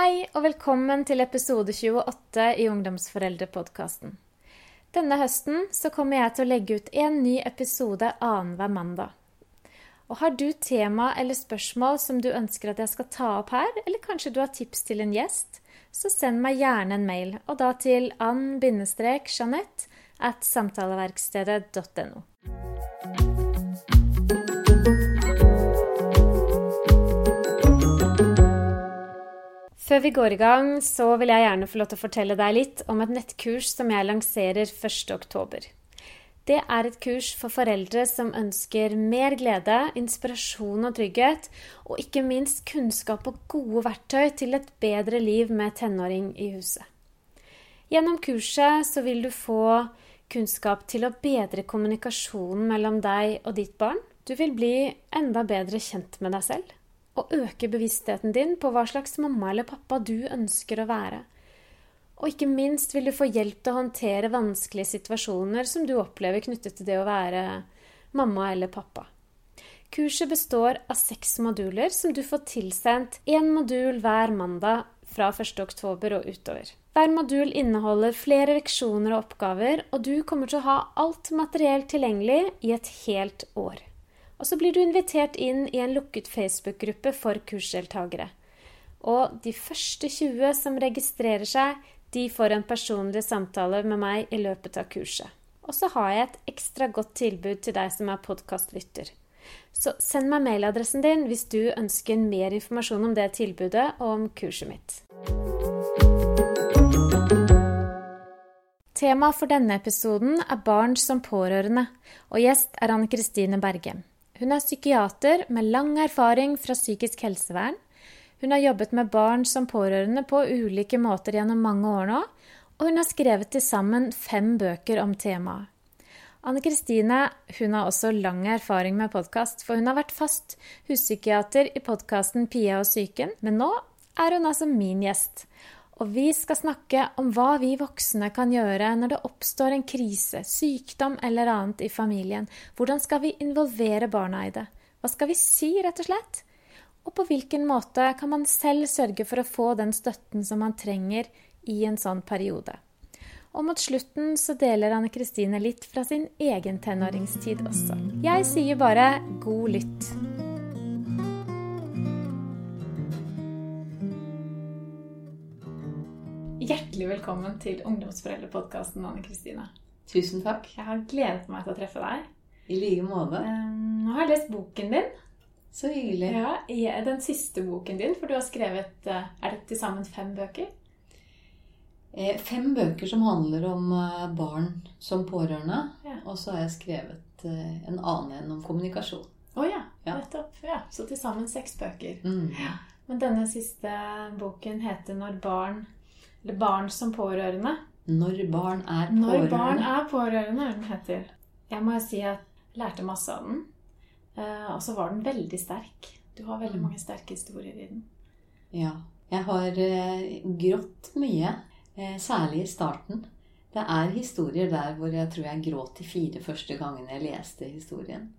Hei og velkommen til episode 28 i Ungdomsforeldrepodkasten. Denne høsten så kommer jeg til å legge ut en ny episode annenhver mandag. Og har du tema eller spørsmål som du ønsker at jeg skal ta opp her, eller kanskje du har tips til en gjest, så send meg gjerne en mail, og da til ann-jeanette at samtaleverkstedet.no. Før vi går i gang, så vil jeg gjerne få lov til å fortelle deg litt om et nettkurs som jeg lanserer 1.10. Det er et kurs for foreldre som ønsker mer glede, inspirasjon og trygghet, og ikke minst kunnskap og gode verktøy til et bedre liv med tenåring i huset. Gjennom kurset så vil du få kunnskap til å bedre kommunikasjonen mellom deg og ditt barn. Du vil bli enda bedre kjent med deg selv og øke bevisstheten din på hva slags mamma eller pappa du ønsker å være. Og ikke minst vil du få hjelp til å håndtere vanskelige situasjoner som du opplever knyttet til det å være mamma eller pappa. Kurset består av seks moduler som du får tilsendt én modul hver mandag fra 1.10 og utover. Hver modul inneholder flere leksjoner og oppgaver, og du kommer til å ha alt materiell tilgjengelig i et helt år. Og så blir du invitert inn i en lukket Facebook-gruppe for kursdeltakere. Og de første 20 som registrerer seg, de får en personlig samtale med meg i løpet av kurset. Og så har jeg et ekstra godt tilbud til deg som er podkastlytter. Så send meg mailadressen din hvis du ønsker mer informasjon om det tilbudet og om kurset mitt. Temaet for denne episoden er barn som pårørende, og gjest er Anne Kristine Bergem. Hun er psykiater med lang erfaring fra psykisk helsevern. Hun har jobbet med barn som pårørende på ulike måter gjennom mange år nå, og hun har skrevet til sammen fem bøker om temaet. Anne Kristine hun har også lang erfaring med podkast, for hun har vært fast huspsykiater i podkasten Pia og psyken, men nå er hun altså min gjest. Og vi skal snakke om hva vi voksne kan gjøre når det oppstår en krise, sykdom eller annet i familien. Hvordan skal vi involvere barna i det? Hva skal vi si, rett og slett? Og på hvilken måte kan man selv sørge for å få den støtten som man trenger i en sånn periode? Og mot slutten så deler Anne Kristine litt fra sin egen tenåringstid også. Jeg sier bare god lytt. Hjertelig velkommen til Ungdomsforeldrepodkasten, Anne Kristine. Tusen takk. Jeg har gledet meg til å treffe deg. I like måte. Nå har jeg lest boken din. Så hyggelig. Ja, Den siste boken din, for du har skrevet eh, Er det til sammen fem bøker? Eh, fem bøker som handler om eh, barn som pårørende. Ja. Og så har jeg skrevet en annen en om kommunikasjon. Å oh, ja, ja. nettopp. Ja, så til sammen seks bøker. Mm. Men denne siste boken heter 'Når barn' Eller barn som pårørende. Når barn er pårørende. Når barn er pårørende, den heter. Jeg må jo si at jeg lærte masse av den. Eh, og så var den veldig sterk. Du har veldig mm. mange sterke historier i den. Ja. Jeg har eh, grått mye. Eh, særlig i starten. Det er historier der hvor jeg tror jeg gråt de fire første gangene jeg leste historien.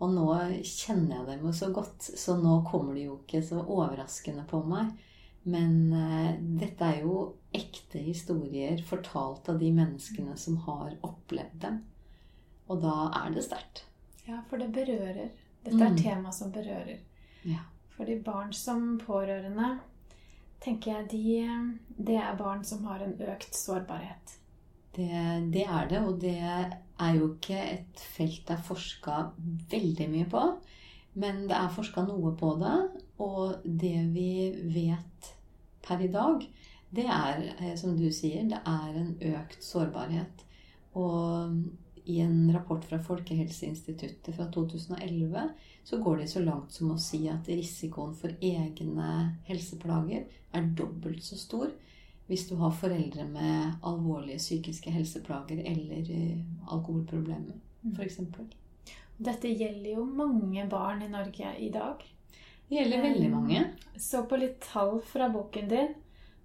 Og nå kjenner jeg dem jo så godt, så nå kommer det jo ikke så overraskende på meg. Men uh, dette er jo ekte historier fortalt av de menneskene som har opplevd dem. Og da er det sterkt. Ja, for det berører. Dette er mm. tema som berører. Ja. Fordi barn som pårørende, tenker jeg, de, det er barn som har en økt sårbarhet. Det, det, er det, og det er jo ikke et felt det er forska veldig mye på. Men det er forska noe på det, og det vi vet per i dag, det er, eh, som du sier, det er en økt sårbarhet. Og i en rapport fra Folkehelseinstituttet fra 2011 så går de så langt som å si at risikoen for egne helseplager er dobbelt så stor hvis du har foreldre med alvorlige psykiske helseplager eller eh, alkoholproblemer, f.eks. Dette gjelder jo mange barn i Norge i dag. Det gjelder veldig eh, mange. Så på litt tall fra boken din.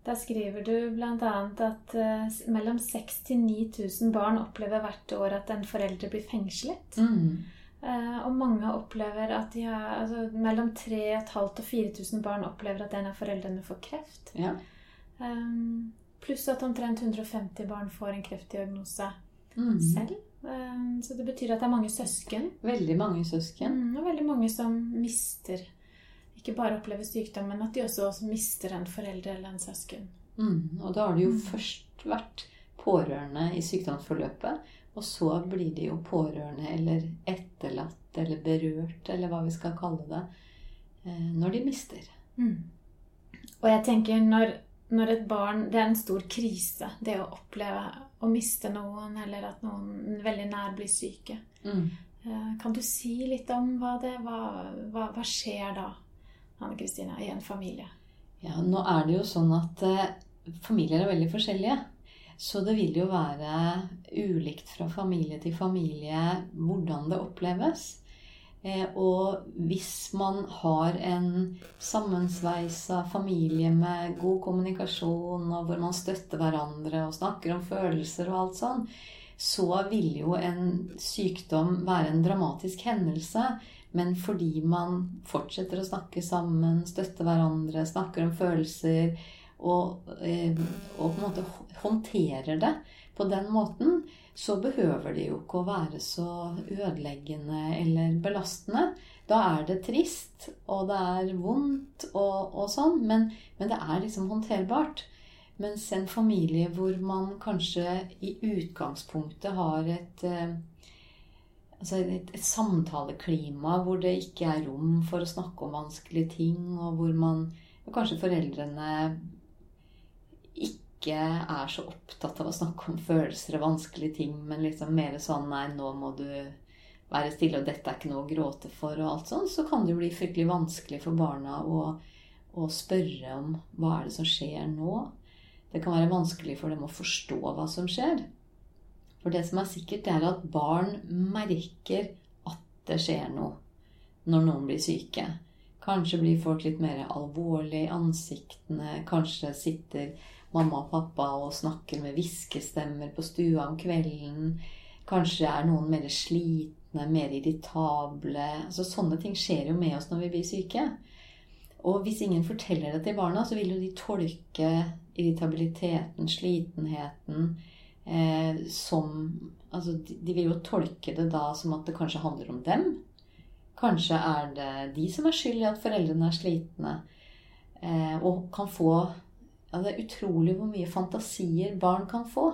Der skriver du bl.a. at uh, mellom 6000 til 9000 barn opplever hvert år at en forelder blir fengslet. Mm. Eh, og mange opplever at de har altså, Mellom 3500 og 4000 barn opplever at en av foreldrene får kreft. Ja. Um, pluss at omtrent 150 barn får en kreftdiagnose Mm. selv. Um, så det betyr at det er mange søsken. Veldig mange søsken. Mm, og veldig mange som mister Ikke bare opplever sykdom, men at de også, også mister en forelder eller en søsken. Mm. Og da har de jo Mm. først vært pårørende i sykdomsforløpet. Og så blir de jo pårørende eller etterlatt eller berørt, eller hva vi skal kalle det, eh, når de mister. Mm. Og jeg tenker når, når et barn Det er en stor krise, det å oppleve å miste noen, eller at noen veldig nær blir syke. Mm. Eh, Kan du si litt om hva det Hva, hva, hva skjer da, Anne Kristina, i en familie? Ja, nå er det jo sånn at eh, familier er veldig forskjellige. Så det vil jo være ulikt fra familie til familie hvordan det oppleves. Eh, og hvis man har en sammensveisa familie med god kommunikasjon, og hvor man støtter hverandre og snakker om følelser og alt sånn, så vil jo en sykdom være en dramatisk hendelse. Men fordi man fortsetter å snakke sammen, støtte hverandre, snakker om følelser og, eh, og på en måte håndterer det på den måten, så behøver det jo ikke å være så ødeleggende eller belastende. Da er det trist, og det er vondt og, og sånn, men, men det er liksom håndterbart. Mens en familie hvor man kanskje i utgangspunktet har et eh, altså et, et samtaleklima hvor det ikke er rom for å snakke om vanskelige ting, og hvor man kanskje foreldrene ikke er så opptatt av å snakke om følelser og vanskelige ting, men liksom mer sånn Nei, nå må du være stille, og dette er ikke noe å gråte for, og alt sånn. Så kan det jo bli fryktelig vanskelig for barna å, å spørre om hva er det som skjer nå. Det kan være vanskelig for dem å forstå hva som skjer. For det som er sikkert, er at barn merker at det skjer noe når noen blir syke. Kanskje blir folk litt mer alvorlige i ansiktene. Kanskje sitter mamma og pappa og snakker med hviskestemmer på stua om kvelden. Kanskje er noen mer slitne, mer irritable. Altså, sånne ting skjer jo med oss når vi blir syke. Og hvis ingen forteller det til barna, så vil jo de tolke irritabiliteten, slitenheten eh, som Altså, de, vil jo tolke det da som at det kanskje handler om dem. Kanskje er det de som er skyld i at foreldrene er slitne. Eh, og kan få ja, Det er utrolig hvor mye fantasier barn kan få.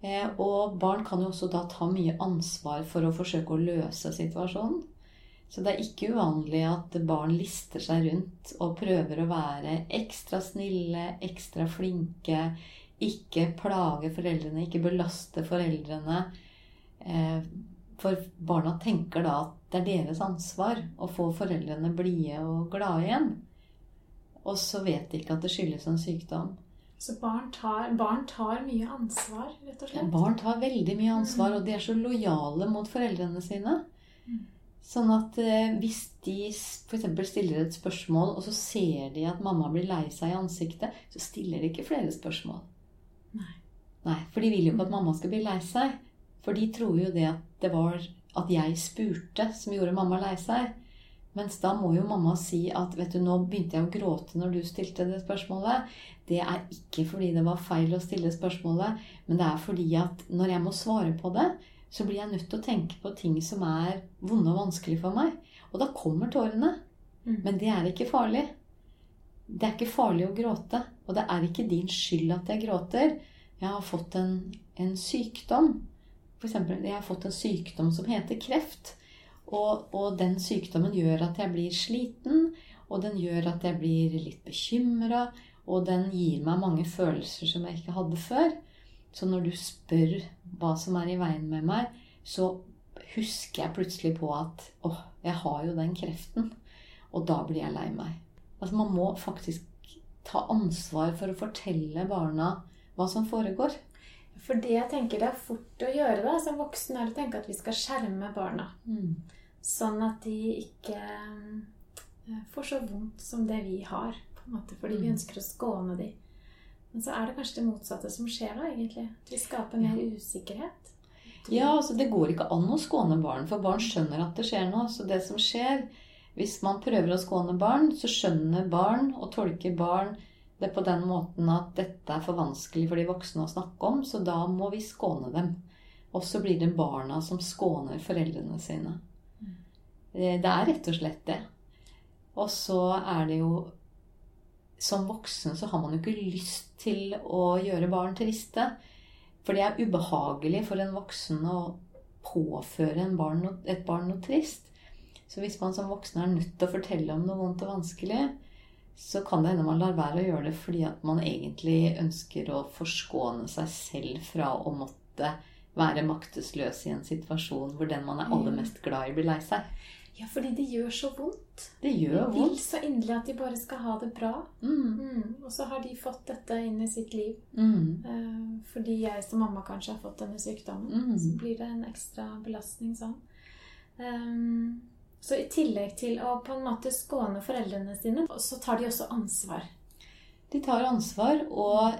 Eh, og barn kan jo også da ta mye ansvar for å forsøke å løse situasjonen. Så det er ikke uvanlig at barn lister seg rundt og prøver å være ekstra snille, ekstra flinke, ikke plage foreldrene, ikke belaste foreldrene. Eh, for barna tenker da at det er deres ansvar å få foreldrene blide og glade igjen. Og så vet de ikke at det skyldes en sykdom. Så barn tar, barn tar mye ansvar, rett og Ja, slett? barn tar veldig mye ansvar, og de er så lojale mot foreldrene sine. Sånn at eh, hvis de f.eks. stiller et spørsmål, og så ser de at mamma blir lei seg i ansiktet, så stiller de ikke flere spørsmål. Nei. For de vil jo ikke at mamma skal bli lei seg. For de tror jo det at det var at jeg spurte som gjorde mamma lei seg. Mens da må jo mamma si at vet du, nå begynte jeg å gråte når du stilte det spørsmålet. Det er ikke fordi det var feil å stille spørsmålet, men det er fordi at når jeg må svare på det, så blir jeg nødt til å tenke på ting som er vonde og vanskelig for meg. Og da kommer tårene. Mm. Men det er ikke farlig. Det er ikke farlig å gråte. Og det er ikke din skyld at jeg gråter. Jeg har fått en, en sykdom. Eksempel, jeg har fått en sykdom som heter kreft. Og, og den sykdommen gjør at jeg blir sliten, og den gjør at jeg blir litt bekymra, og den gir meg mange følelser som jeg ikke hadde før. Så når du spør hva som er i veien med meg, så husker jeg plutselig på at åh, jeg har jo den kreften. Og da blir jeg lei meg. Altså Man må faktisk ta ansvar for å fortelle barna hva som foregår. For det jeg tenker det er fort å gjøre da, som voksen, er å tenke at vi skal skjerme barna. Sånn at de ikke eh, får så vondt som det vi har. på en måte, Fordi vi Mm. ønsker å skåne dem. Men så er det kanskje det motsatte som skjer da, egentlig. Vi skaper mer usikkerhet. Ja, altså Det går ikke an å skåne barn, for barn skjønner at det skjer noe. Så det som skjer, hvis man prøver å skåne barn, så skjønner barn og tolker barn det på den måten at dette er for vanskelig for de voksne å snakke om, så da må vi skåne dem. Og så blir det barna som skåner foreldrene sine. Det er rett og slett det. Og så er det jo Som voksen så har man jo ikke lyst til å gjøre barn triste. For det er ubehagelig for en voksen å påføre barn et barn noe trist. Så hvis man som voksen er nødt til å fortelle om noe vondt og vanskelig, så kan det hende man lar være å gjøre det fordi at man egentlig ønsker å forskåne seg selv fra å måtte være maktesløs i en situasjon hvor den man er aller mest glad i, blir lei seg. Ja, fordi det gjør så vondt. Det gjør de vondt. vil så inderlig at de bare skal ha det bra. Mm. Mm. Og så har de fått dette inn i sitt liv. Mm. Eh, fordi jeg som mamma kanskje har fått denne sykdommen. Mm. Så blir det en ekstra belastning sånn. Ehm, så i tillegg til å på en måte skåne foreldrene sine, så tar de også ansvar. De tar ansvar, og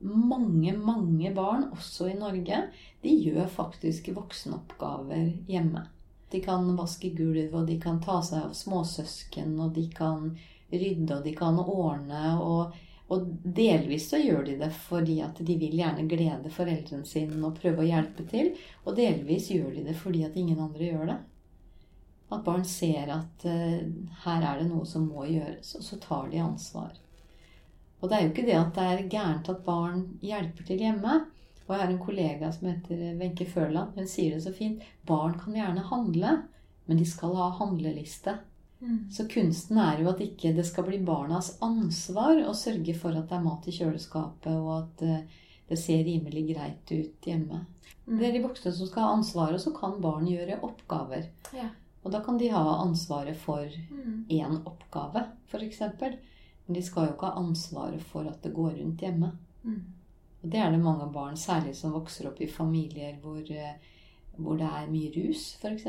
mange, mange barn, også i Norge, de gjør faktisk voksenoppgaver hjemme. De kan vaske gulv, og de kan ta seg av småsøsken, og de kan rydde, og de kan ordne. Og, og delvis så gjør de det fordi at de vil gjerne glede foreldrene sine og prøve å hjelpe til. Og delvis gjør de det fordi at ingen andre gjør det. At barn ser at uh, her er det noe som må gjøres, og så tar de ansvar. Og det er jo ikke det at det er gærent at barn hjelper til hjemme. Og jeg har en kollega som heter Wenche Førland. Hun sier det så fint. Barn kan gjerne handle, men de skal ha handleliste. Mm. Så kunsten er jo at ikke det skal bli barnas ansvar å sørge for at det er mat i kjøleskapet, og at uh, det ser rimelig greit ut hjemme. Mm. Det er de voksne som skal ha ansvaret, og så kan barn gjøre oppgaver. Ja. Og da kan de ha ansvaret for Mm. én oppgave, f.eks. Men de skal jo ikke ha ansvaret for at det går rundt hjemme. Mm. Og det er det mange barn, særlig som vokser opp i familier hvor, eh, hvor det er mye rus, f.eks.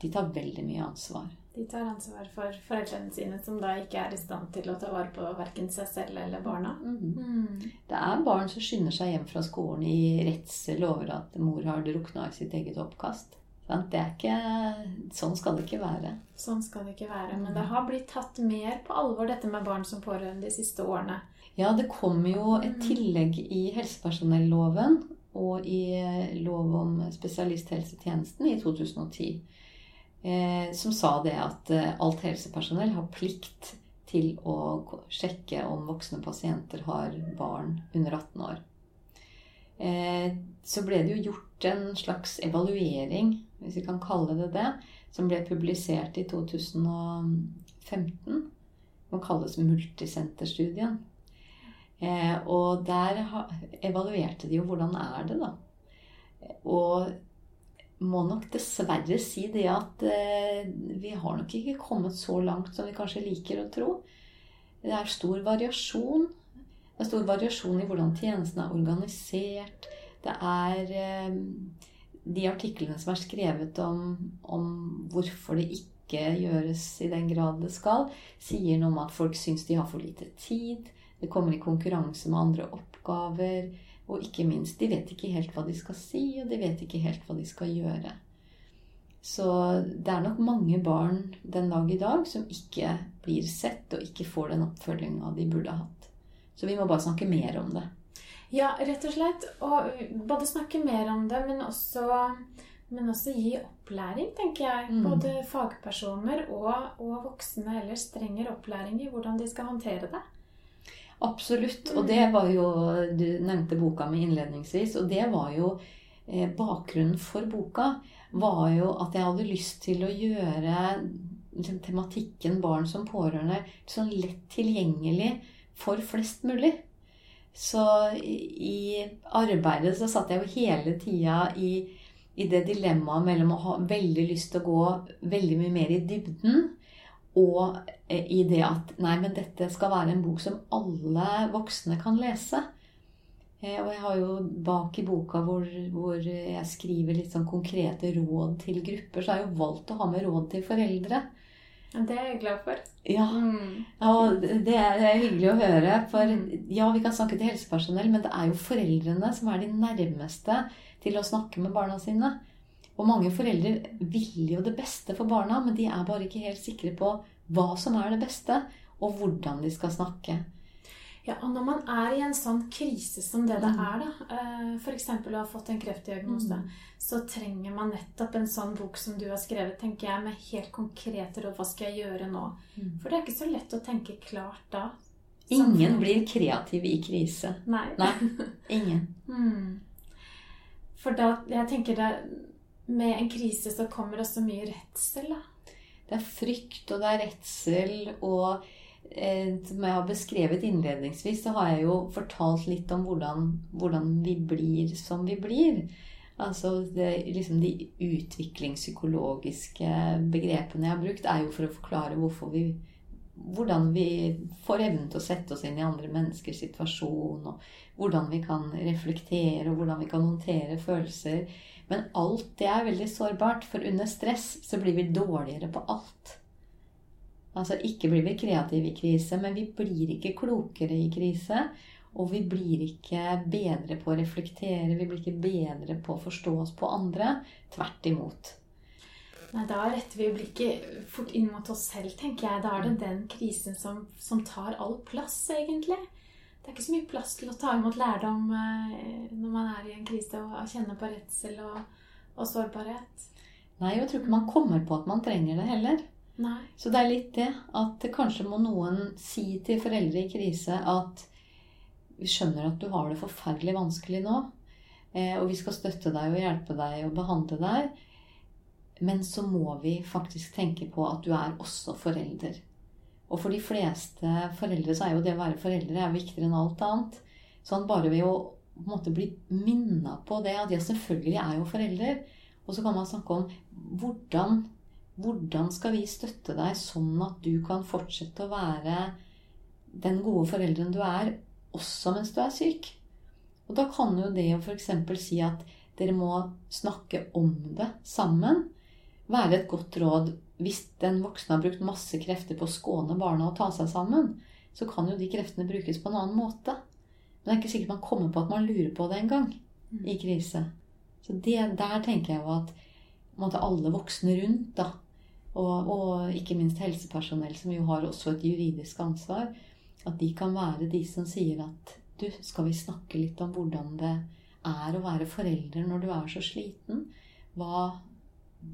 De tar veldig mye ansvar. De tar ansvar for foreldrene sine, som da ikke er i stand til å ta vare på verken seg selv eller barna. Mm. Mm. Det er barn som skynder seg hjem fra skolen i redsel over at mor har drukna i sitt eget oppkast. Det er ikke, sånn skal det ikke være. Sånn skal det ikke være. Men det har blitt tatt mer på alvor, dette med barn som pårørende, de siste årene. Ja, det kom jo et tillegg i helsepersonelloven og i eh, lov om spesialisthelsetjenesten i 2010 eh, som sa det at eh, alt helsepersonell har plikt til å sjekke om voksne pasienter har barn under 18 år. Så ble det jo gjort en slags evaluering, hvis vi kan kalle det det, som ble publisert i 2015. Som kalles multisenterstudien. Eh, og der ha, evaluerte de jo hvordan er det, da. Og må nok dessverre si det at eh, vi har nok ikke kommet så langt som vi kanskje liker å tro. Det er stor variasjon. Det er stor variasjon i hvordan tjenesten er organisert. Det er eh, de artiklene som er skrevet om, om hvorfor det ikke gjøres i den grad det skal, sier noe om at folk syns de har for lite tid. Det kommer i konkurranse med andre oppgaver. Og ikke minst, de vet ikke helt hva de skal si, og de vet ikke helt hva de skal gjøre. Så det er nok mange barn den dag i dag som ikke blir sett, og ikke får den oppfølginga de burde hatt. Så vi må bare snakke mer om det. Ja, rett og slett. Og både snakke mer om det, men også, men også gi opplæring, tenker jeg. Mm. Både fagpersoner og, og voksne ellers trenger opplæring i hvordan de skal håndtere det. Absolutt. Og det var jo Du nevnte boka mi innledningsvis, og det var jo eh, Bakgrunnen for boka var jo at jeg hadde lyst til å gjøre liksom, tematikken barn som pårørende sånn lett tilgjengelig for flest mulig. Så i arbeidet så satt jeg jo hele tida i, i det dilemmaet mellom å ha veldig lyst til å gå veldig mye mer i dybden, og eh, i det at nei, men dette skal være en bok som alle voksne kan lese. Eh, Og jeg har jo bak i boka hvor, hvor jeg skriver litt sånn konkrete råd til grupper, så har jeg jo valgt å ha med råd til foreldre. Det er jeg glad for. Ja, Mm. og det er hyggelig å høre. For Mm. ja, vi kan snakke til helsepersonell, men det er jo foreldrene som er de nærmeste til å snakke med barna sine. Og mange foreldre vil jo det beste for barna, men de er bare ikke helt sikre på hva som er det beste, og hvordan de skal snakke. Ja, og når man er i en sånn krise som det det Mm. er, da, f.eks. å ha fått en kreftdiagnose, Mm. så trenger man nettopp en sånn bok som du har skrevet, tenker jeg, med helt konkrete råd. Hva skal jeg gjøre nå? Mm. For det er ikke så lett å tenke klart da. Ingen blir kreativ i krise. Nei. Nei. Ingen. Mm. For da Jeg tenker det Med en krise så kommer også mye redsel, da. Det er frykt, og det er redsel, og eh, som jeg har beskrevet innledningsvis, så har jeg jo fortalt litt om hvordan, hvordan vi blir som vi blir. Altså det, liksom De utviklingspsykologiske begrepene jeg har brukt, er jo for å forklare vi hvordan vi får evnen til å sette oss inn i andre menneskers situasjon, og hvordan vi kan reflektere, og hvordan vi kan håndtere følelser. Men alt det er veldig sårbart, for under stress så blir vi dårligere på alt. Altså ikke blir vi kreative i krise, men vi blir ikke klokere i krise. Og vi blir ikke bedre på å reflektere, vi blir ikke bedre på å forstå oss på andre. Tvert imot. Nei, Da retter vi blikket fort inn mot oss selv, tenker jeg. Da er det den krisen som, som tar all plass, egentlig. Det er ikke så mye plass til å ta imot lærdom eh, når man er i en krise og kjenner på redsel og, og sårbarhet. Nei, jeg tror ikke man kommer på at man trenger det heller. Nei. Så det er litt det at kanskje må noen si til foreldre i krise at vi skjønner at du har det forferdelig vanskelig nå, eh, og vi skal støtte deg og hjelpe deg og behandle deg. Men så må vi faktisk tenke på at du er også forelder. Og for de fleste foreldre så er jo det å være foreldre er viktigere enn alt annet. Sånn bare ved å på en måte bli minna på det at ja, selvfølgelig er jo forelder. Og så kan man snakke om hvordan, hvordan skal vi støtte deg sånn at du kan fortsette å være den gode forelderen du er, også mens du er syk. Og da kan jo det å f.eks. si at dere må snakke om det sammen, være et godt råd. Hvis den voksne har brukt masse krefter på å skåne barna og ta seg sammen, så kan jo de kreftene brukes på en annen måte. Men det er ikke sikkert man kommer på at man lurer på det engang i krise. Så det, der tenker jeg jo at måtte alle voksne rundt, da, og, og ikke minst helsepersonell, som jo har også et juridisk ansvar, at de kan være de som sier at du, skal vi snakke litt om hvordan det er å være forelder når du er så sliten? Hva,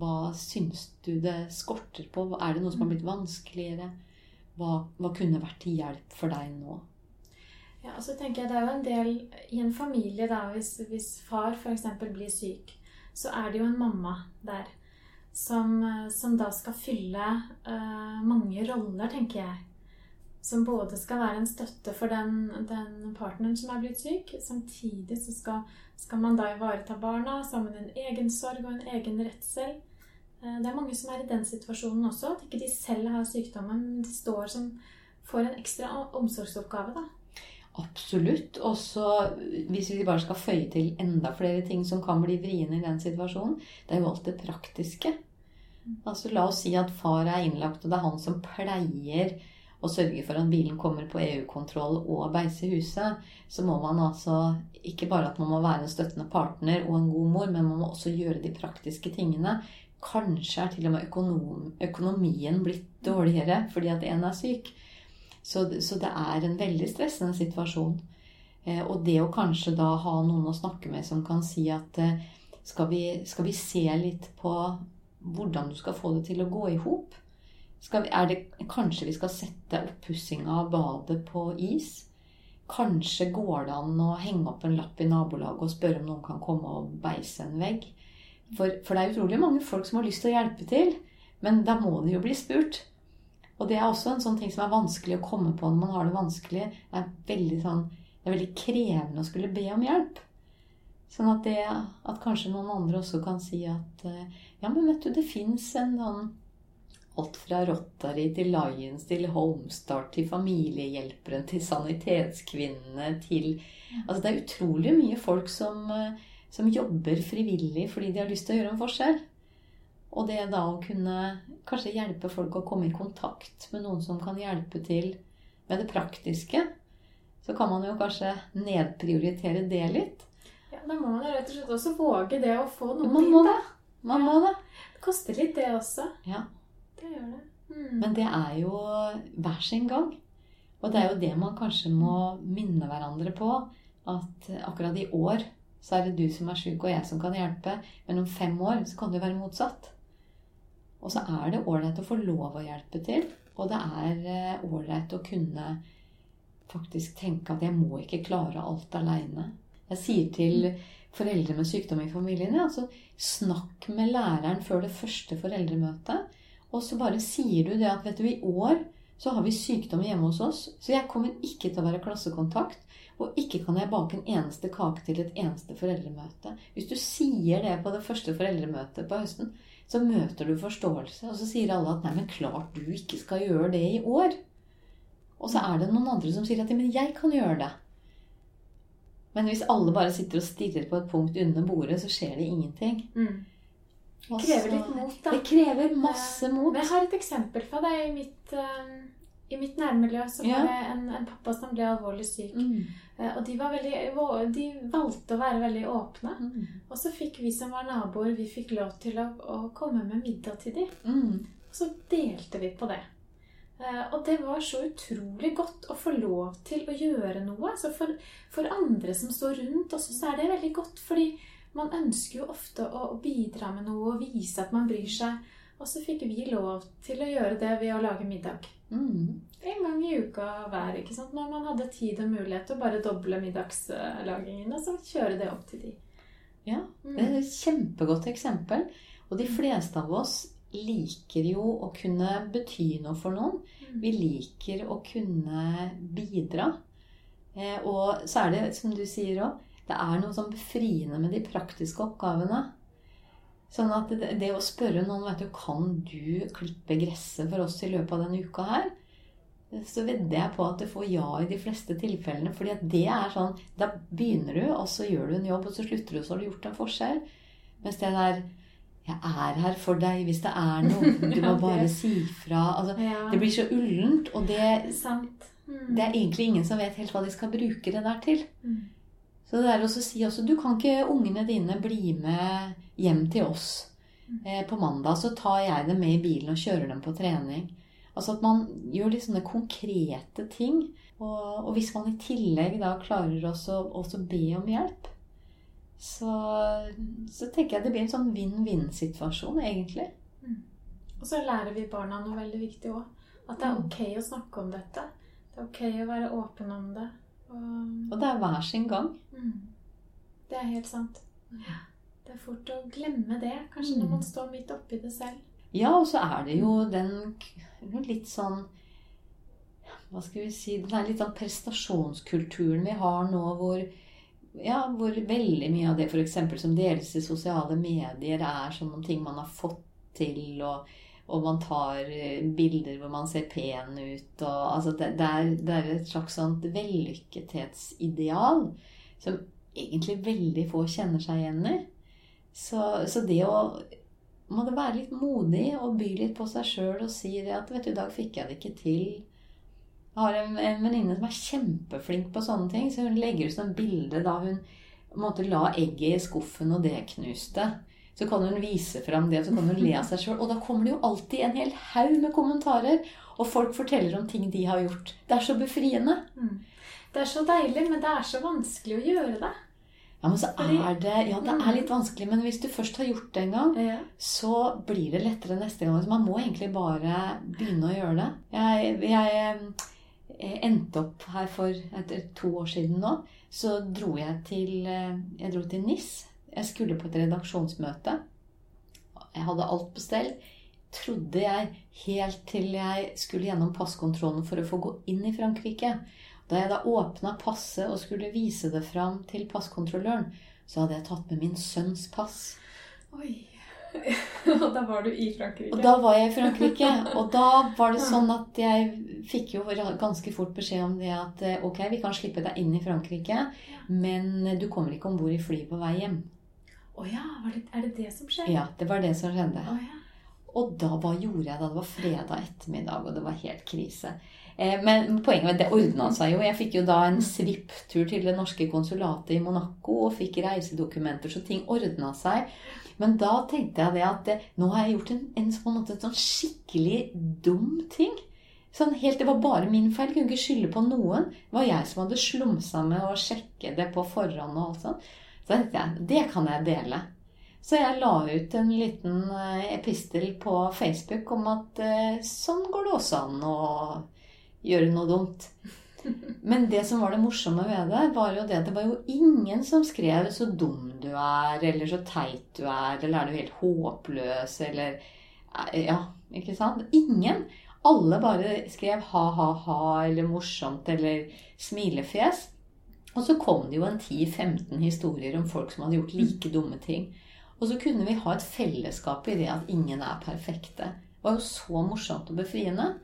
hva syns du det skorter på? Er det noe som har blitt vanskeligere? Hva, hva kunne vært til hjelp for deg nå? Ja, og så tenker jeg Det er jo en del i en familie, da, hvis, hvis far f.eks. blir syk, så er det jo en mamma der som, som da skal fylle uh, mange roller, tenker jeg. Som både skal være en støtte for den, den partneren som er blitt syk, samtidig så skal, skal man da ivareta barna sammen med en egen sorg og en egen redsel. Uh, Det er mange som er i den situasjonen også, at ikke de selv har sykdommen, men de står som får en ekstra omsorgsoppgave. da. Absolutt. Og så hvis vi bare skal føye til enda flere ting som kan bli vriene i den situasjonen, det er jo alt det praktiske. Altså La oss si at far er innlagt, og det er han som pleier å sørge for at bilen kommer på EU-kontroll og beise huset. Så må man altså ikke bare at man må være en støttende partner og en god mor, men man må også gjøre de praktiske tingene. Kanskje er til og med økonom, økonomien blitt dårligere fordi at en er syk. Så, så det er en veldig stressende situasjon. Eh, og det å kanskje da ha noen å snakke med som kan si at eh, skal, vi, skal vi se litt på hvordan du skal få det til å gå i hop? Kanskje vi skal sette oppussinga av badet på is? Kanskje går det an å henge opp en lapp i nabolaget og spørre om noen kan komme og beise en vegg? For, for det er utrolig mange folk som har lyst til å hjelpe til, men da må de jo bli spurt. Og det er også en sånn ting som er vanskelig å komme på når man har det vanskelig. Det er veldig, sånn, det er veldig krevende å skulle be om hjelp. Sånn at, det, at kanskje noen andre også kan si at ja, men vet du, det fins en sånn Alt fra Rotary til Lions til Homestart til Familiehjelperen til Sanitetskvinnene til Altså det er utrolig mye folk som, som jobber frivillig fordi de har lyst til å gjøre en forskjell. Og det da å kunne kanskje hjelpe folk å komme i kontakt med noen som kan hjelpe til med det praktiske, så kan man jo kanskje nedprioritere det litt. Ja, Da må man jo rett og slett også våge det å få noe Man må det. Man må det. Det koster litt, det også. Ja. Det gjør det. Mm. Men det er jo hver sin gang. Og det er jo det man kanskje må minne hverandre på. At akkurat i år så er det du som er sjuk, og jeg som kan hjelpe. Men om fem år så kan det være motsatt. Og så er det ålreit å få lov å hjelpe til. Og det er ålreit å kunne faktisk tenke at jeg må ikke klare alt aleine. Jeg sier til foreldre med sykdom i familien altså, snakk med læreren før det første foreldremøtet. Og så bare sier du det at vet du, i år så har vi sykdom hjemme hos oss, så jeg kommer ikke til å være klassekontakt. Og ikke kan jeg bake en eneste kake til et eneste foreldremøte. Hvis du sier det på det første foreldremøtet på høsten, så møter du forståelse. Og så sier alle at 'nei, men klart du ikke skal gjøre det i år'. Og så er det noen andre som sier at 'men jeg kan gjøre det'. Men hvis alle bare sitter og stirrer på et punkt under bordet, så skjer det ingenting. Mm. Det krever litt mot, da. Det krever masse mot. Men jeg har et eksempel fra deg i mitt, eh, i mitt nærmiljø. Så Ja. var det en, en pappa som ble alvorlig syk. Mm. Eh, Og de, var veldig, de valgte å være veldig åpne. Mm. Og så fikk vi som var naboer, vi fikk lov til å, å komme med middag til dem. Mm. Og så delte vi på det. Eh, Og det var så utrolig godt å få lov til å gjøre noe. Så for, for andre som står rundt også, så er det veldig godt. Fordi man ønsker jo ofte å, å bidra med noe og vise at man bryr seg. Og så fikk vi lov til å gjøre det ved å lage middag. Mm. En gang i uka hver, ikke sant? når man hadde tid og mulighet til å bare doble middagslagingen. Og så kjøre det opp til de. Ja, Mm. det er et kjempegodt eksempel. Og de fleste av oss liker jo å kunne bety noe for noen. Mm. Vi liker å kunne bidra. Eh, og så er det, som du sier òg, det er noe sånn befriende med de praktiske oppgavene. Sånn at det, det å spørre noen vet du, Kan du klippe gresset for oss i løpet av denne uka her? Så vedder jeg på at du får ja i de fleste tilfellene. fordi at det er sånn Da begynner du, og så gjør du en jobb, og så slutter du, så har du gjort en forskjell. Mens det der Jeg er her for deg hvis det er noe. Du må bare si fra. Altså, Ja, det blir så ullent, og det, sant. Mm. det er egentlig ingen som vet helt hva de skal bruke det der til. Mm. Så det er også å si også Du kan ikke ungene dine bli med hjem til oss eh, på mandag, så tar jeg dem med i bilen og kjører dem på trening. Altså at man gjør litt sånne konkrete ting. Og, og hvis man i tillegg da klarer også, også be om hjelp, så, så tenker jeg det blir en sånn vinn-vinn-situasjon, egentlig. Og så lærer vi barna noe veldig viktig òg. At det er Mm. ok å snakke om dette. Det er ok å være åpen om det. Og, Og det er hver sin gang. mm, det er helt sant. Det er fort å glemme det, kanskje Mm. når man står midt oppi det selv. Ja, og så er det jo den litt sånn Hva skal vi si Den er litt sånn prestasjonskulturen vi har nå, hvor ja, hvor veldig mye av det f.eks. som deles i sosiale medier, er sånne ting man har fått til, og, og man tar eh, bilder hvor man ser pen ut. Og, altså det, det, er, det er et slags sånt vellykkethetsideal som egentlig veldig få kjenner seg igjen i. Så, så det å må det være litt modig og by litt på seg sjøl og si det at vet du, i dag fikk jeg det ikke til. Jeg har en, en venninne som er kjempeflink på sånne ting, så hun legger ut sånn bilde da hun måtte la egget i skuffen, og det knuste. Så kan hun vise fram det, så kan hun le av seg sjøl. Og da kommer det jo alltid en hel haug med kommentarer, og folk forteller om ting de har gjort. Det er så befriende. Mm. Det er så deilig, men det er så vanskelig å gjøre det. Ja, men så er det Ja, det er litt vanskelig, men hvis du først har gjort det en gang, Ja. så blir det lettere neste gang. Så man må egentlig bare begynne å gjøre det. Jeg, jeg, eh, endte opp her for etter to år siden nå. Så dro jeg til, eh, jeg dro til NIS. Jeg skulle på et redaksjonsmøte. Jeg hadde alt på stell. Trodde jeg helt til jeg skulle gjennom passkontrollen for å få gå inn i Frankrike. Da jeg da åpna passet og skulle vise det fram til passkontrolløren, så hadde jeg tatt med min sønns pass. Oi. Og da var du i Frankrike. Og da var jeg i Frankrike. Og da var det sånn at jeg fikk jo ganske fort beskjed om det at eh, ok, vi kan slippe deg inn i Frankrike, men du kommer ikke om bord i flyet på vei hjem. Å ja, var det, er det det som skjer? Ja, det var det som skjedde. Oh ja. Og da, hva gjorde jeg da? Det var fredag ettermiddag, og det var helt krise. Eh, men poenget med det ordna seg jo. Jeg fikk jo da en svipptur til det norske konsulatet i Monaco og fikk reisedokumenter, så ting ordna seg. Men da tenkte jeg det at det, nå har jeg gjort en, en, på en en sånn skikkelig dum ting. Sånn helt, Det var bare min feil. Jeg kunne ikke skylde på noen. Det var jeg som hadde slumsa med å sjekke det på forhånd. og alt sånt. Så tenkte jeg, det kan jeg dele. Så jeg la ut en liten eh, epistel på Facebook om at eh, sånn går det også an å gjøre noe dumt. Men det som var det morsomme ved det, var jo det at det var jo ingen som skrev 'så dum du er', eller 'så teit du er', eller 'er du helt håpløs', eller Ja, ikke sant? Ingen. Alle bare skrev ha-ha-ha, eller morsomt, eller smilefjes. Og så kom det jo en 10-15 historier om folk som hadde gjort like dumme ting. Og så kunne vi ha et fellesskap i det at ingen er perfekte. Det var jo så morsomt og befriende.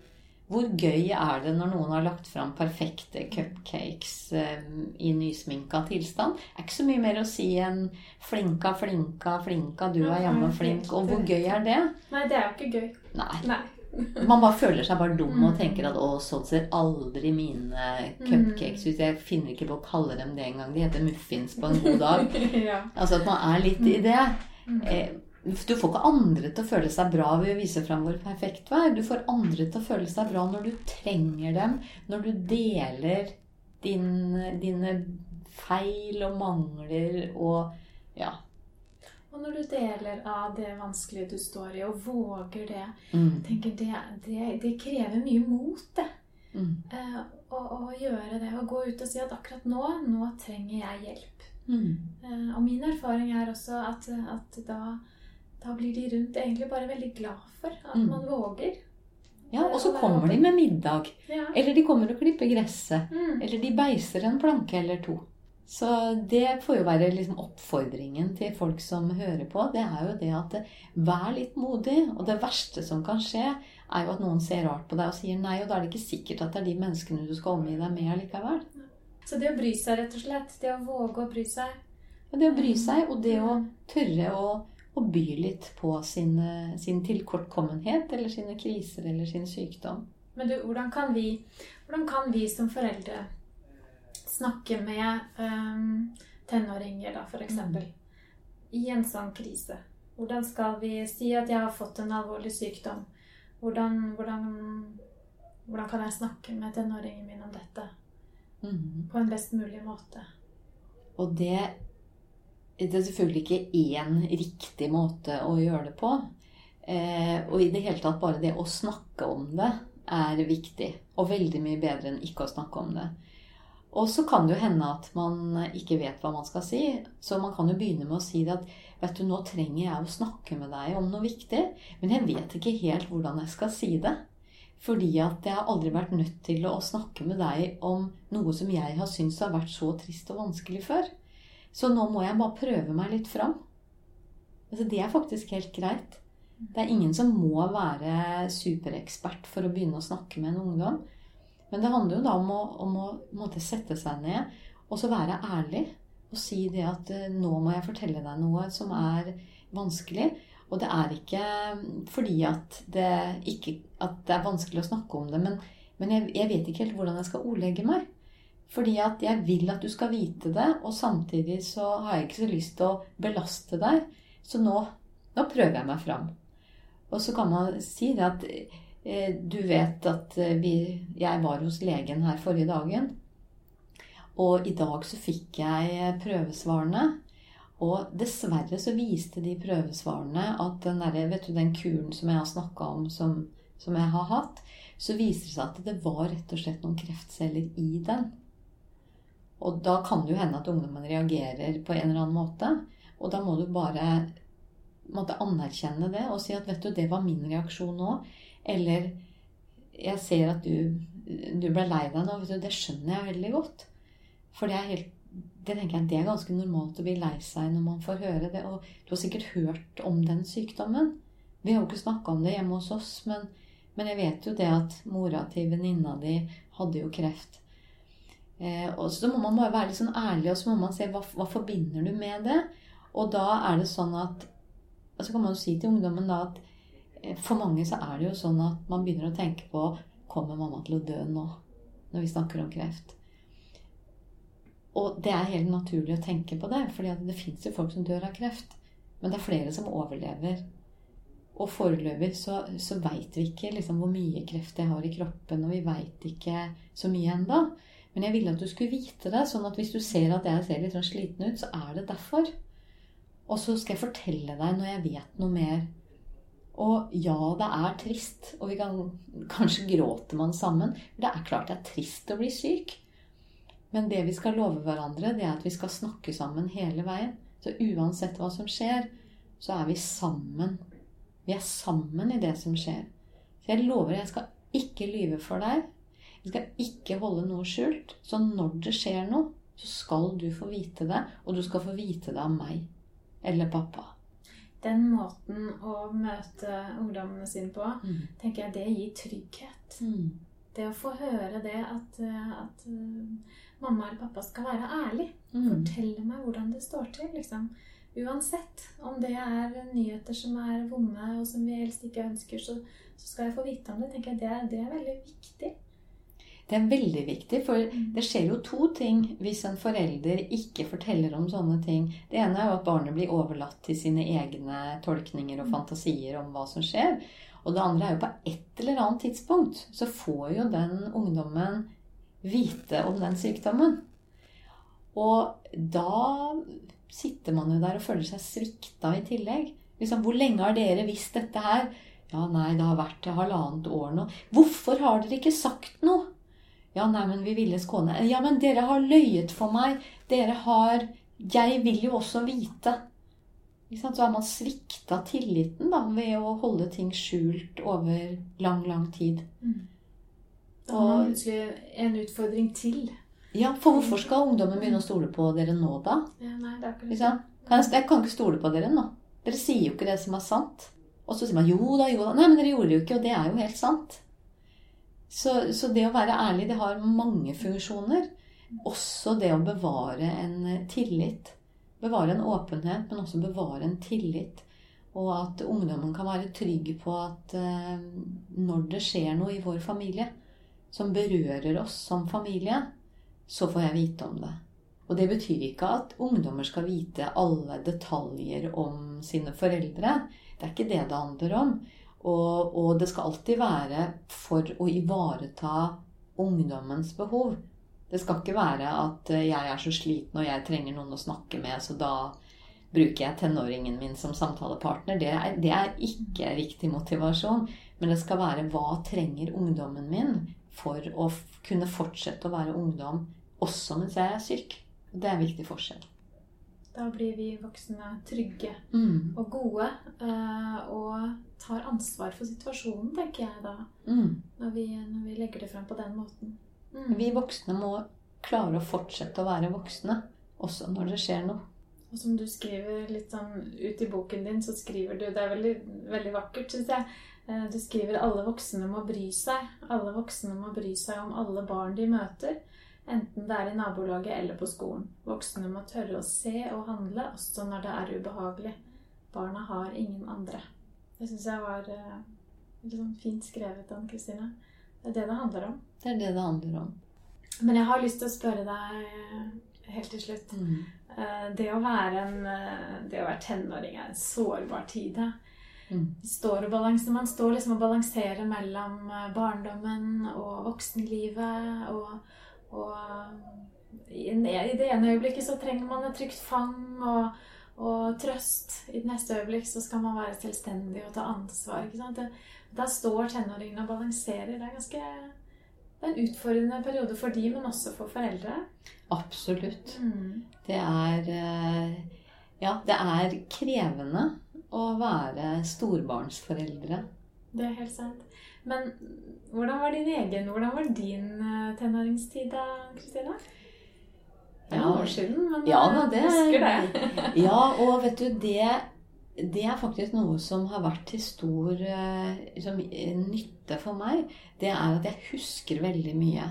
Hvor gøy er det når noen har lagt fram perfekte cupcakes eh, i nysminka tilstand? Det er ikke så mye mer å si enn 'flinka, flinka, flinka, du er jammen flink'. Og hvor gøy er det? Nei, det er jo ikke gøy. Nei. Nei. Man bare føler seg bare dum og tenker at 'å, sånn ser aldri mine cupcakes ut'. Jeg finner ikke på å kalle dem det engang. De heter muffins på en god dag. Altså at man er litt i det. Du får ikke andre til å føle seg bra ved å vise fram hvor perfekt du er. Du får andre til å føle seg bra når du trenger dem, når du deler din, dine feil og mangler og ja, og når du deler av det vanskelige du står i, og våger det mm. tenker det, det, det, krever mye mot, det. Mm. Eh, å, å, gjøre det. Å gå ut og si at akkurat nå, nå trenger jeg hjelp. Mm. Eh, og min erfaring er også at, at da, da, blir de rundt egentlig bare veldig glad for at mm. man våger. Ja, og så kommer de med middag. Ja. Eller de kommer og klipper gresset. Mm. Eller de beiser en planke eller to. Så det får jo være liksom oppfordringen til folk som hører på. Det er jo det at vær litt modig. Og det verste som kan skje, er jo at noen ser rart på deg og sier nei, og da er det ikke sikkert at det er de menneskene du skal omgi deg med likevel. Så det å bry seg, rett og slett. Det å våge å bry seg. Ja, det å bry seg, og det å tørre å, å by litt på sin, sin, tilkortkommenhet eller sine kriser eller sin sykdom. Men du, hvordan kan vi, hvordan kan vi som foreldre snakke med um, tenåringer, da, f.eks. Mm. I en sånn krise. Hvordan skal vi si at jeg har fått en alvorlig sykdom? Hvordan, hvordan, hvordan kan jeg snakke med tenåringen min om dette mm. på en best mulig måte? Og det, det er selvfølgelig ikke én riktig måte å gjøre det på. Eh, og i det hele tatt bare det å snakke om det er viktig. Og veldig mye bedre enn ikke å snakke om det. Og så kan det jo hende at man ikke vet hva man skal si. Så man kan jo begynne med å si det at vet du, nå trenger jeg å snakke med deg om noe viktig, men jeg vet ikke helt hvordan jeg skal si det. Fordi at jeg har aldri vært nødt til å snakke med deg om noe som jeg har syntes har vært så trist og vanskelig før. Så nå må jeg bare prøve meg litt fram. Altså, det er faktisk helt greit. Det er ingen som må være superekspert for å begynne å snakke med en ungdom. Men det handler jo da om å, om å måtte sette seg ned og så være ærlig og si det at eh, nå må jeg fortelle deg noe som er vanskelig. Og det er ikke fordi at det, ikke, at det er vanskelig å snakke om det, men, men jeg, jeg, vet ikke helt hvordan jeg skal ordlegge meg. Fordi at jeg vil at du skal vite det, og samtidig så har jeg ikke så lyst til å belaste deg. Så nå, nå prøver jeg meg fram. Og så kan man si det at Eh, du vet at eh, vi, jeg var hos legen her forrige dagen. Og i dag så fikk jeg eh, prøvesvarene. Og dessverre så viste de prøvesvarene at den, der, vet du, den kuren som jeg har snakka om, som, som, jeg har hatt, så viser det seg at det var rett og slett noen kreftceller i den. Og da kan det jo hende at ungdommen reagerer på en eller annen måte. Og da må du bare måtte anerkjenne det og si at vet du, det var min reaksjon nå'. Eller jeg ser at du, du ble lei deg nå. Det skjønner jeg veldig godt. For det er helt det tenker jeg, det er ganske normalt å bli lei seg når man får høre det. Og du har sikkert hørt om den sykdommen. Vi har jo ikke snakka om det hjemme hos oss, men, men, jeg vet jo det at mora til venninna di hadde jo kreft. Eh, og så må man bare være litt sånn ærlig, og så må man se hva, hva forbinder du med det. Og da er det sånn at Og så kan man jo si til ungdommen da at eh, For mange så er det jo sånn at man begynner å tenke på Kommer mamma til å dø nå? Når vi snakker om kreft. Og det er helt naturlig å tenke på det, for det fins jo folk som dør av kreft. Men det er flere som overlever. Og foreløpig så, så veit vi ikke liksom hvor mye kreft jeg har i kroppen, og vi veit ikke så mye enda. Men jeg ville at du skulle vite det, sånn at hvis du ser at jeg ser litt sånn sliten ut, så er det derfor. Og så skal jeg fortelle deg når jeg vet noe mer og ja, det er trist, og vi kan, kanskje gråter man sammen. Det er klart det er trist å bli syk. Men det vi skal love hverandre, det er at vi skal snakke sammen hele veien. Så uansett hva som skjer, så er vi sammen. Vi er sammen i det som skjer. Så jeg lover, jeg skal ikke lyve for deg. Jeg skal ikke holde noe skjult. Så når det skjer noe, så skal du få vite det. Og du skal få vite det av meg eller pappa den måten å møte ungdommene sine på, mm. tenker jeg det gir trygghet. Mm. Det å få høre det at, at uh, mamma eller pappa skal være ærlig. Mm. Fortelle meg hvordan det står til. liksom. Uansett om det er nyheter som er vonde, og som vi helst ikke ønsker, så, så skal jeg få vite om det. tenker jeg Det er, det er veldig viktig. Det er veldig viktig, for mm. det skjer jo to ting hvis en forelder ikke forteller om sånne ting. Det ene er jo at barnet blir overlatt til sine egne tolkninger og mm. fantasier om hva som skjer. Og det andre er jo på et eller annet tidspunkt så får jo den ungdommen vite om den sykdommen. Og da sitter man jo der og føler seg svikta i tillegg. Liksom, hvor lenge har dere visst dette her? Ja, nei, det har vært halvannet år nå. Hvorfor har dere ikke sagt noe? Ja, nei, men vi ville skåne. Ja, men dere har løyet for meg. Dere har Jeg vil jo også vite. Så har man svikta tilliten da, ved å holde ting skjult over lang, lang tid. Mm. Da har man plutselig en utfordring til. Ja, for hvorfor skal ungdommen begynne å stole på dere nå, da? Ja, nei, det er ikke liksom. Kan jeg, jeg kan ikke stole på dere nå. Dere sier jo ikke det som er sant. Og så sier man jo da, jo da. Nei, men dere gjorde det jo ikke, og det er jo helt sant. Så, så, det å være ærlig, det har mange funksjoner. Også det å bevare en tillit. Bevare en åpenhet, men også bevare en tillit. Og at ungdommen kan være trygg på at eh, når det skjer noe i vår familie som berører oss som familie, så får jeg vite om det. Og det betyr ikke at ungdommer skal vite alle detaljer om sine foreldre. Det er ikke det det handler om. Og, og, det skal alltid være for å ivareta ungdommens behov. Det skal ikke være at eh, jeg er så sliten og jeg trenger noen å snakke med, så da bruker jeg tenåringen min som samtalepartner. Det er, det er ikke riktig motivasjon. Men det skal være hva trenger ungdommen min for å kunne fortsette å være ungdom også mens jeg er syk. Det er en viktig forskjell. Da blir vi voksne trygge mm. og gode. Eh, og tar ansvar for situasjonen, tenker jeg da. Mm. Når, vi, når, vi, legger det frem på den måten. Mm. Vi voksne må klare å fortsette å være voksne også når det skjer noe. Og som du skriver litt sånn ut i boken din, så skriver du Det er veldig, veldig vakkert, syns jeg. Eh, du skriver 'alle voksne må bry seg'. Alle voksne må bry seg om alle barn de møter. Enten det er i nabolaget eller på skolen. Voksne må tørre å se og handle også når det er ubehagelig. Barna har ingen andre. Det syns jeg var sånn fint skrevet, av Kristine. Det er det det handler om. Det er det det handler om. Men jeg har lyst til å spørre deg eh, helt til slutt. Mm. Uh, det, å være en, det å være tenåring er en sårbar tid. Mm. Står man står liksom og balanserer mellom barndommen og voksenlivet. og og i det ene øyeblikket så trenger man et trygt fang og, og, trøst. I det neste øyeblikk så skal man være selvstendig og ta ansvar. ikke sant? Da står tenåringene og balanserer. Det er ganske det er en utfordrende periode for de, men også for foreldre. Absolutt. Mm. Det er eh, Ja, det er krevende å være storbarnsforeldre. Det er helt sant. Men hvordan var din egen Hvordan var din uh, tenåringstid da, Kristina? Det er noen år siden, men ja, da, det, husker det. ja, og vet du, det, det er faktisk noe som har vært til stor liksom, nytte for meg. Det er at jeg husker veldig mye.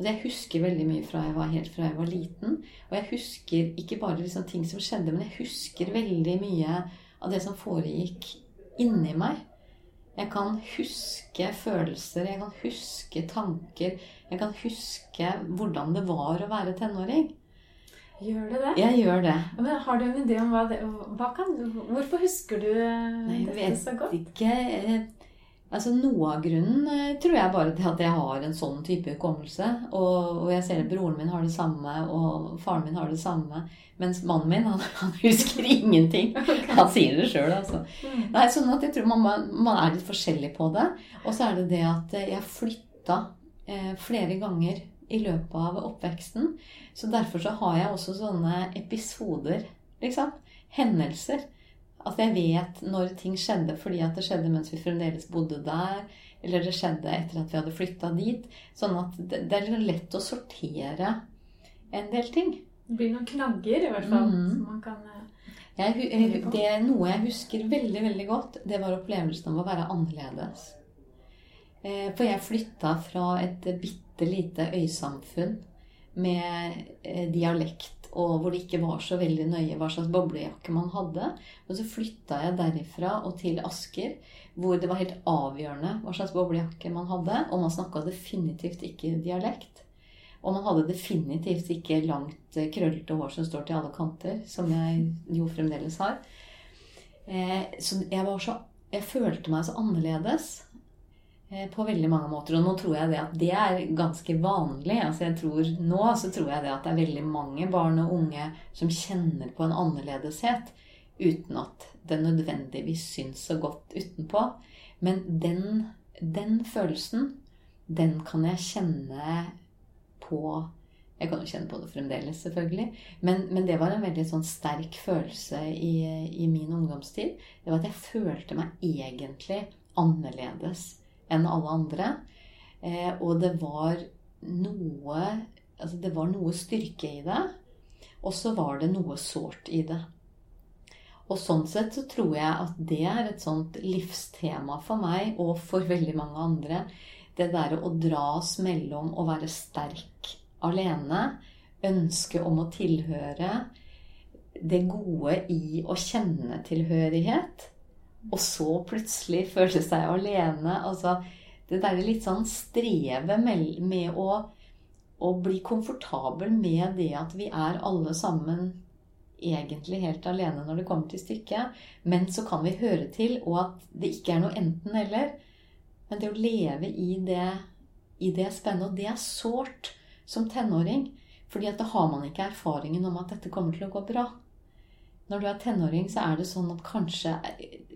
Altså, jeg husker veldig mye fra jeg var, helt fra jeg var liten. Og jeg husker ikke bare liksom, ting som skjedde, men jeg husker veldig mye av det som foregikk inni meg. Jeg kan huske følelser, jeg kan huske tanker. Jeg kan huske hvordan det var å være tenåring. Gjør du det? Jeg gjør det. Men Har du en idé om hva det hva kan, Hvorfor husker du Nei, dette så godt? Jeg vet ikke. Altså Noe av grunnen eh, tror jeg bare til at jeg har en sånn type hukommelse. Og, og jeg ser at broren min har det samme, og faren min har det samme. Mens mannen min, han, han husker ingenting. Han sier det sjøl, altså. Mm. Nei, sånn at jeg tror man, man er litt forskjellig på det. Og så er det det at eh, jeg flytta eh, flere ganger i løpet av oppveksten. Så derfor så har jeg også sånne episoder, liksom. Hendelser. At jeg vet når ting skjedde fordi at det skjedde mens vi fremdeles bodde der. Eller det skjedde etter at vi hadde flytta dit. Sånn at det, det er lett å sortere en del ting. Det blir noen knagger, i hvert fall. Mm. Som man kan eh, Jeg, det er Noe jeg husker veldig veldig godt, det var opplevelsen av å være annerledes. Eh, For jeg flytta fra et bitte lite øysamfunn med eh, dialekt, og hvor det ikke var så veldig nøye hva slags boblejakke man hadde. Og så flytta jeg derifra og til Asker, hvor det var helt avgjørende hva slags boblejakke man hadde. Og man snakka definitivt ikke dialekt. Og man hadde definitivt ikke langt, eh, krøllete hår som står til alle kanter, som jeg jo fremdeles har. Eh, så jeg så Jeg følte meg så annerledes på veldig mange måter. Og nå tror jeg det at det er ganske vanlig. Altså jeg tror, nå så tror jeg det at det er veldig mange barn og unge som kjenner på en annerledeshet uten at det nødvendigvis syns så godt utenpå. Men den, den følelsen, den kan jeg kjenne på Jeg kan jo kjenne på det fremdeles, selvfølgelig. Men, men det var en veldig sånn sterk følelse i, i min ungdomstid. Det var at jeg følte meg egentlig annerledes enn alle andre. Eh, og det var noe Altså det var noe styrke i det. Og så var det noe sårt i det. Og sånn sett så tror jeg at det er et sånt livstema for meg og for veldig mange andre. Det derre å dras mellom å være sterk alene, ønske om å tilhøre, det gode i å kjenne tilhørighet, og så plutselig føle seg alene. Altså det derre litt sånn strevet med, med å, å bli komfortabel med det at vi er alle sammen egentlig helt alene når det kommer til stykket. Men så kan vi høre til, og at det ikke er noe enten-eller. Men det å leve i det, i det spennet, og det er sårt som tenåring. fordi at da har man ikke erfaringen om at dette kommer til å gå bra. Når du er tenåring, så er det sånn at kanskje,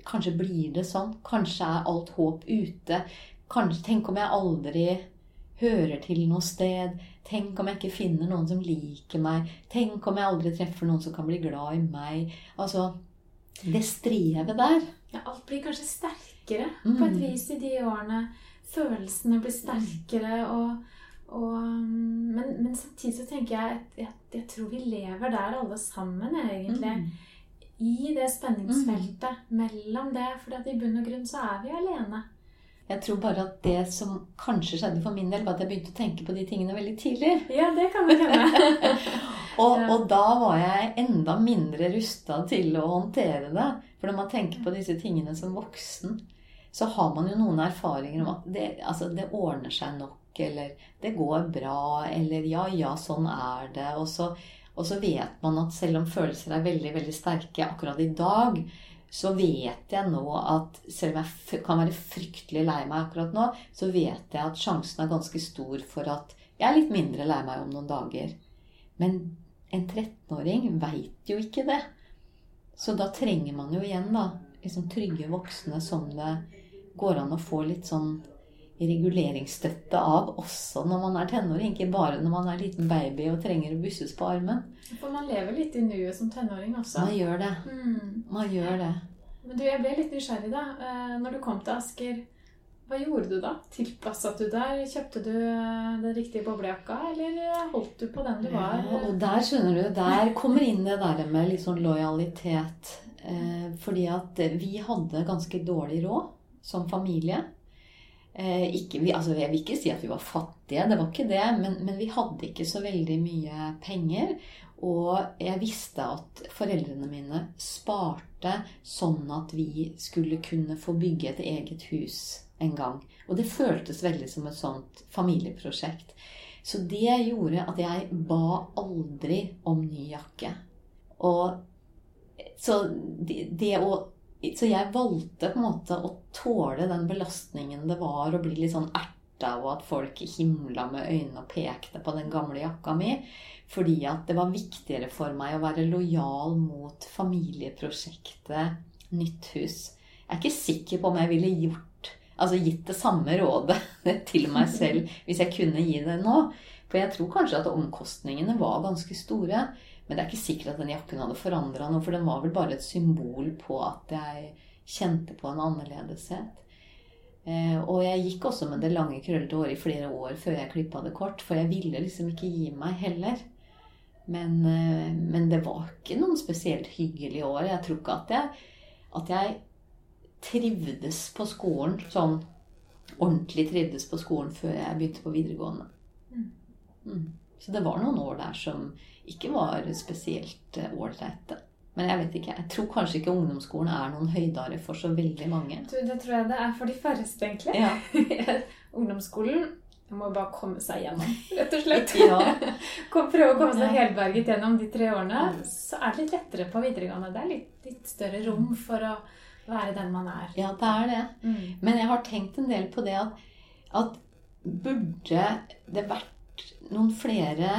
kanskje blir det sånn. Kanskje er alt håp ute. Kanskje, tenk om jeg aldri hører til noe sted. Tenk om jeg ikke finner noen som liker meg. Tenk om jeg aldri treffer noen som kan bli glad i meg. Altså, det strevet der. Ja, alt blir kanskje sterkere Mm. på et vis i de årene. Følelsene blir sterkere og, og men, men samtidig så tenker jeg at jeg, jeg tror vi lever der alle sammen, egentlig. Mm. I det spenningsfeltet mellom det. For i bunn og grunn så er vi alene. Jeg tror bare at det som kanskje skjedde for min del, var at jeg begynte å tenke på de tingene veldig tidlig. Ja, det kan vi hende. Og, Ja. og da var jeg enda mindre rusta til å håndtere det. For når man tenker på disse tingene som voksen, så har man jo noen erfaringer om at det, altså, det ordner seg nok, eller det går bra, eller ja, ja, sånn er det. Og så, og så vet man at selv om følelser er veldig, veldig sterke akkurat i dag, så vet jeg nå at selv om jeg kan være fryktelig lei meg akkurat nå, så vet jeg at sjansen er ganske stor for at jeg er litt mindre lei meg om noen dager. Men en 13-åring veit jo ikke det. Så da trenger man jo igjen da, liksom trygge voksne som det går an å få litt sånn reguleringsstøtte av også når man er tenåring. Ikke bare når man er liten baby og trenger å busses på armen. For man lever litt i nuet som tenåring også. Man gjør det. Mm. Man gjør det. Men du, jeg ble litt nysgjerrig, da. Eh, Når du kom til Asker, hva gjorde du da? Tilpasset du deg? Kjøpte du eh, den riktige boblejakka, eller holdt du på den du var? Ja, og der skjønner du, der kommer inn det der med litt sånn lojalitet. Eh, fordi at vi hadde ganske dårlig råd som familie. Eh, ikke, vi, altså, jeg vil ikke si at vi var fattige, det var ikke det, men, men vi hadde ikke så veldig mye penger. Og jeg visste at foreldrene mine sparte sånn at vi skulle kunne få bygge et eget hus en gang. Og det føltes veldig som et sånt familieprosjekt. Så det gjorde at jeg ba aldri om ny jakke. Og så det, det å så jeg valgte på en måte å tåle den belastningen det var å bli litt sånn erta, og at folk himla med øynene og pekte på den gamle jakka mi. Fordi at det var viktigere for meg å være lojal mot familieprosjektet Nytt hus. Jeg er ikke sikker på om jeg ville gjort, altså gitt det samme rådet til meg selv hvis jeg kunne gi det nå. For jeg tror kanskje at omkostningene var ganske store. Men det er ikke sikkert at den jakken hadde forandra noe, for den var vel bare et symbol på at jeg kjente på en annerledeshet. Eh, og jeg gikk også med det lange, krøllete håret i flere år før jeg klippa det kort, for jeg ville liksom ikke gi meg heller. Men, eh, men det var ikke noen spesielt hyggelig år. Jeg tror ikke at jeg, at jeg trivdes på skolen sånn ordentlig trivdes på skolen før jeg begynte på videregående. Mm. mm. Så det var noen år der som ikke var spesielt eh, ålreite. Men jeg vet ikke, jeg tror kanskje ikke ungdomsskolen er noen høydare for så veldig mange. Du, det tror jeg det er for de færreste, egentlig. Ja. ungdomsskolen må bare komme seg gjennom, rett og slett. Ja. Prøve å komme seg helberget gjennom de tre årene. Så er det litt lettere på videregående. Det er litt, litt større rom for å være den man er. Ja, det er det. Mm. Men jeg har tenkt en del på det at, at burde det vært noen flere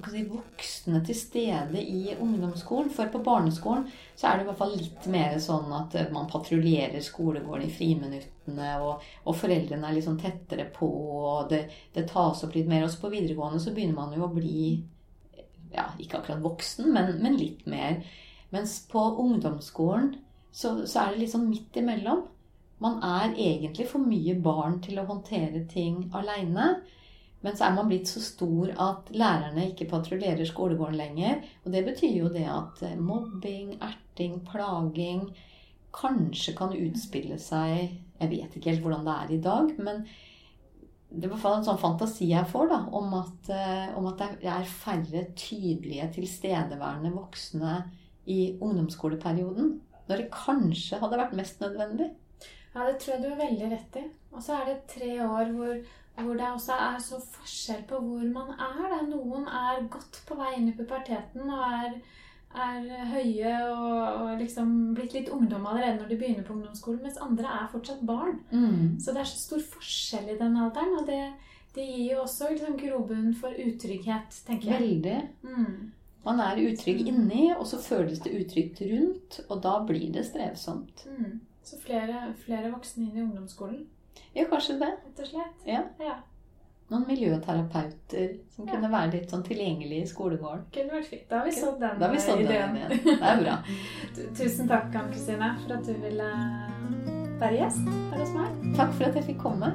si, voksne til stede i ungdomsskolen. For på barneskolen så er det i hvert fall litt mer sånn at eh, man patruljerer skolegården i friminuttene, og, og foreldrene er litt sånn tettere på, og det, det tas opp litt mer. Også på videregående så begynner man jo å bli ja, ikke akkurat voksen, men, men litt mer. Mens på ungdomsskolen så, så er det litt sånn midt imellom. Man er egentlig for mye barn til å håndtere ting aleine. Men så er man blitt så stor at lærerne ikke patruljerer skolegården lenger. Og det betyr jo det at eh, mobbing, erting, plaging kanskje kan utspille seg Jeg vet ikke helt hvordan det er i dag, men det er i hvert fall en sånn fantasi jeg får da, om at, eh, om at det er færre tydelige, tilstedeværende voksne i ungdomsskoleperioden. Når det kanskje hadde vært mest nødvendig. Ja, det tror jeg du har veldig rett i. Og så er det tre år hvor hvor det også er så forskjell på hvor man er. Da. Noen er godt på vei inn i puberteten og er, er høye og, og, liksom blitt litt ungdom allerede når de begynner på ungdomsskolen, mens andre er fortsatt barn. Mm. Så det er så stor forskjell i den alderen. Og det, det gir jo også liksom grobunn for utrygghet, tenker jeg. Veldig. Mm. Man er utrygg inni, og så føles det utrygt rundt, og da blir det strevsomt. Mm. Så flere, flere voksne inn i ungdomsskolen. Ja, kanskje det. Rett og slett. Ja. ja. Noen miljøterapeuter som ja. kunne være litt sånn tilgjengelige i skolegården. Kunne vært fint. Da har vi sådd den, da vi sådd ideen. Den ideen. Det er bra. Tusen takk, Ann Kristine, for at du ville være gjest her hos meg. Takk for at jeg fikk komme.